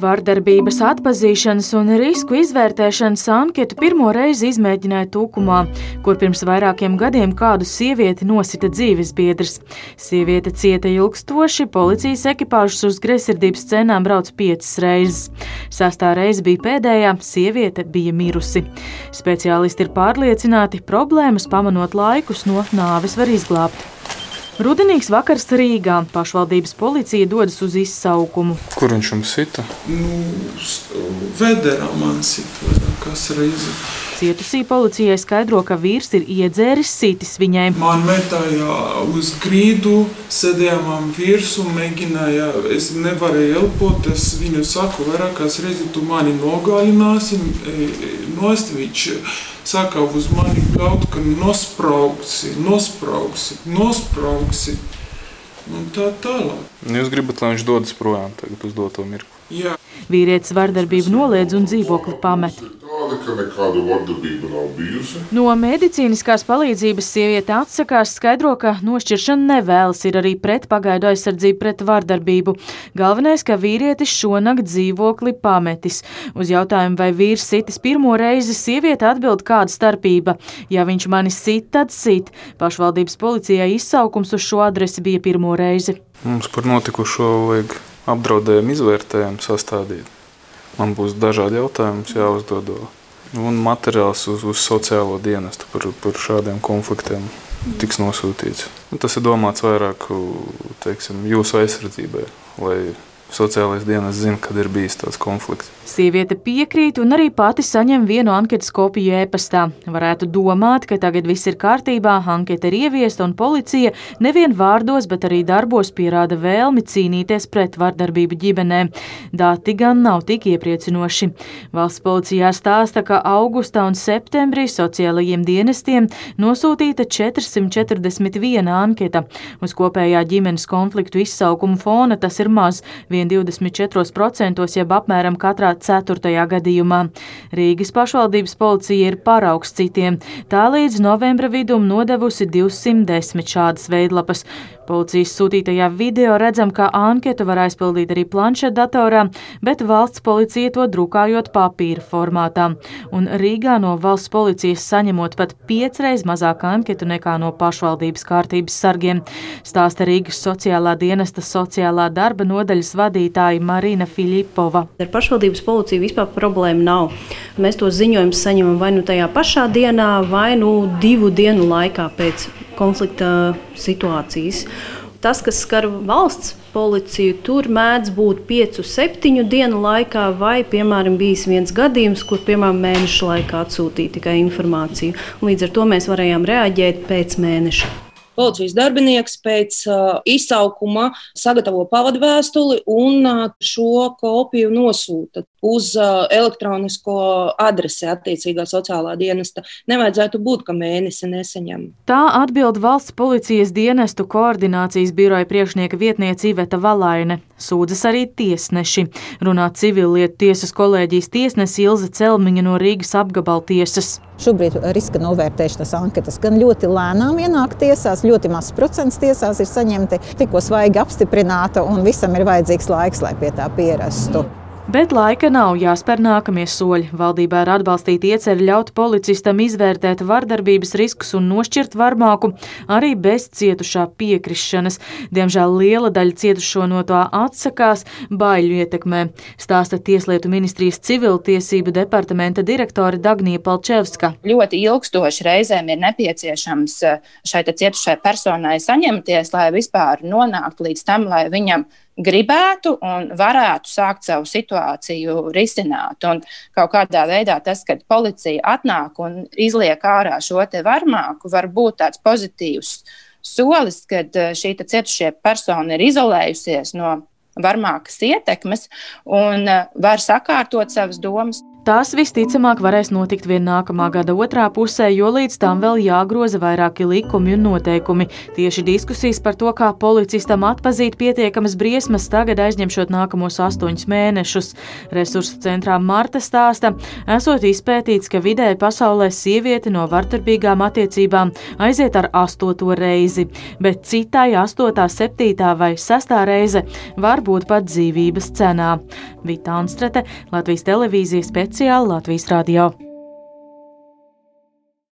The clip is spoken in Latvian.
Vardarbības atpazīšanas un risku izvērtēšanas anketu pirmo reizi izmēģināja Tūkumā, kur pirms vairākiem gadiem kādu sievieti nosita dzīvesbiedrs. Sieviete cieta ilgstoši, policijas ekipāžas uz greizsirdības scēnām brauc piecas reizes. Sastā reize bija pēdējā, sieviete bija mirusi. Speciālisti ir pārliecināti, problēmas pamanot laikus no nāves var izglābt. Rudenīgs vakars Rīgā. Pašvaldības policija dodas uz izsaukumu. Kur viņš jums sita? Nu, Vederā man sita vairākas reizes. Cietusī policijai skaidro, ka vīrs ir iedzēris sitis viņai. Man metāja uz grīdu, sēdējām virsū, mēģināja, es nevarēju elpot, es viņu saku vairākas reizes, tu mani nogalināsi, nost viņš saka uz mani kaut ka nospraugsi, nospraugsi, nospraugsi. Un tā tālāk. Jūs gribat, lai viņš dodas projām tagad uz doto mirkli? Jā. Vīrietis vardarbību noliedz un dzīvokli pamet. Tāda, ka nekāda vardarbība nav bijusi. No medicīniskās palīdzības sieviete atsakās, skaidro, ka nošķiršana nevēlas, ir arī pret pagaidu aizsardzību pret vardarbību. Galvenais, ka vīrietis šonakt dzīvokli pametis. Uz jautājumu, vai vīrs sitis pirmo reizi, sieviete atbild, kāda starpība. Ja viņš mani sit, tad sit. Pašvaldības policijai izsaukums uz šo adresi bija pirmo reizi. Mums par notikušo vajag apdraudējumu izvērtējumu sastādīt. Man būs dažādi jautājumi jāuzdod. Un materiāls uz, uz sociālo dienestu par, par šādiem konfliktiem tiks nosūtīts. Un tas ir domāts vairāk teiksim, jūsu aizsardzībai, lai sociālais dienas zina, kad ir bijis tāds konflikts. Sieviete piekrīt un arī pati saņem vienu anketas kopiju e-pastā. Varētu domāt, ka tagad viss ir kārtībā, anketa ir ieviesta un policija nevien vārdos, bet arī darbos pierāda vēlmi cīnīties pret vardarbību ģimenē. Dati gan nav tik iepriecinoši. Valsts policijā stāsta, ka augustā un septembrī sociālajiem dienestiem nosūtīta 441 anketa. Uz kopējā ģimenes konfliktu izsaukumu fona tas ir maz - vien 24%, jeb apmēram katrā ceturtajā gadījumā. Rīgas pašvaldības policija ir paraugs citiem. Tā līdz novembra vidum nodevusi 210 šādas veidlapas. Policijas sūtītajā video redzam, ka anketu var aizpildīt arī planšetdatorā, bet valsts policija to drukājot papīra formātā. Un Rīgā no valsts policijas saņemot pat piecreiz mazāk anketu nekā no pašvaldības kārtības sargiem, stāsta Rīgas sociālā dienesta sociālā darba nodaļas vadītāja Marina Filipova. Ar pašvaldības policiju vispār problēma nav. Mēs tos ziņojumus saņemam vai nu tajā pašā dienā, vai nu divu dienu laikā pēc konflikta situācijas. Tas, kas skar valsts policiju, tur mēdz būt 5, 7 dienu laikā, vai, piemēram, bijis viens gadījums, kur, piemēram, mēneša laikā atsūtīja tikai informāciju. Līdz ar to mēs varējām reaģēt pēc mēneša. Policijas darbinieks pēc uh, izsaukuma sagatavo pavadvēstuli un uh, šo kopiju nosūta uz uh, elektronisko adresi attiecīgā sociālā dienesta. Nevajadzētu būt, ka mēnesi neseņem. Tā atbild valsts policijas dienestu koordinācijas biroja priekšnieka vietniece Iveta Valaine. Sūdzas arī tiesneši. Runā civillietu tiesas kolēģijas tiesnesi Ilze Celmiņa no Rīgas apgabala tiesas. Šobrīd riska novērtēšanas anketas gan ļoti lēnām ienāk tiesās, ļoti mazs procents tiesās ir saņemti, tikko svaigi apstiprināta, un visam ir vajadzīgs laiks, lai pie tā pierastu. Bet laika nav jāspēr nākamie soļi. Valdībā ir atbalstīta ieceļa ļaut policistam izvērtēt vardarbības riskus un nošķirt varmāku arī bez cietušā piekrišanas. Diemžēl liela daļa cietušo no tā atsakās baiļu ietekmē, stāsta Tieslietu ministrijas civiltiesību departamenta direktore Dagnija Palčevska. Ļoti ilgstoši reizēm ir nepieciešams eh, šai cietušai personai saņemties, lai vispār nonāktu līdz tam, lai viņam gribētu un varētu sākt savu situāciju risināt. Un kaut kādā veidā tas, kad policija atnāk un izliek ārā šo te varmāku, var būt tāds pozitīvs solis, kad eh, šī cietušie persona ir izolējusies no varmākas ietekmes un eh, var sakārtot savas domas. Tās visticamāk varēs notikt vien nākamā gada otrā pusē, jo līdz tam vēl jāgroza vairāki likumi un noteikumi. Tieši diskusijas par to, kā policistam atpazīt pietiekamas briesmas, tagad aizņemšot nākamos astoņus mēnešus. Resursu centrā Marta stāsta, esot izpētīts, ka vidēji pasaulē sieviete no vardarbīgām attiecībām aiziet ar astoto reizi, bet citai astotā, septītā vai sestā reize var būt pat dzīvības cenā. Vita Anstrete, Latvijas televīzijas speciāla Latvijas radio.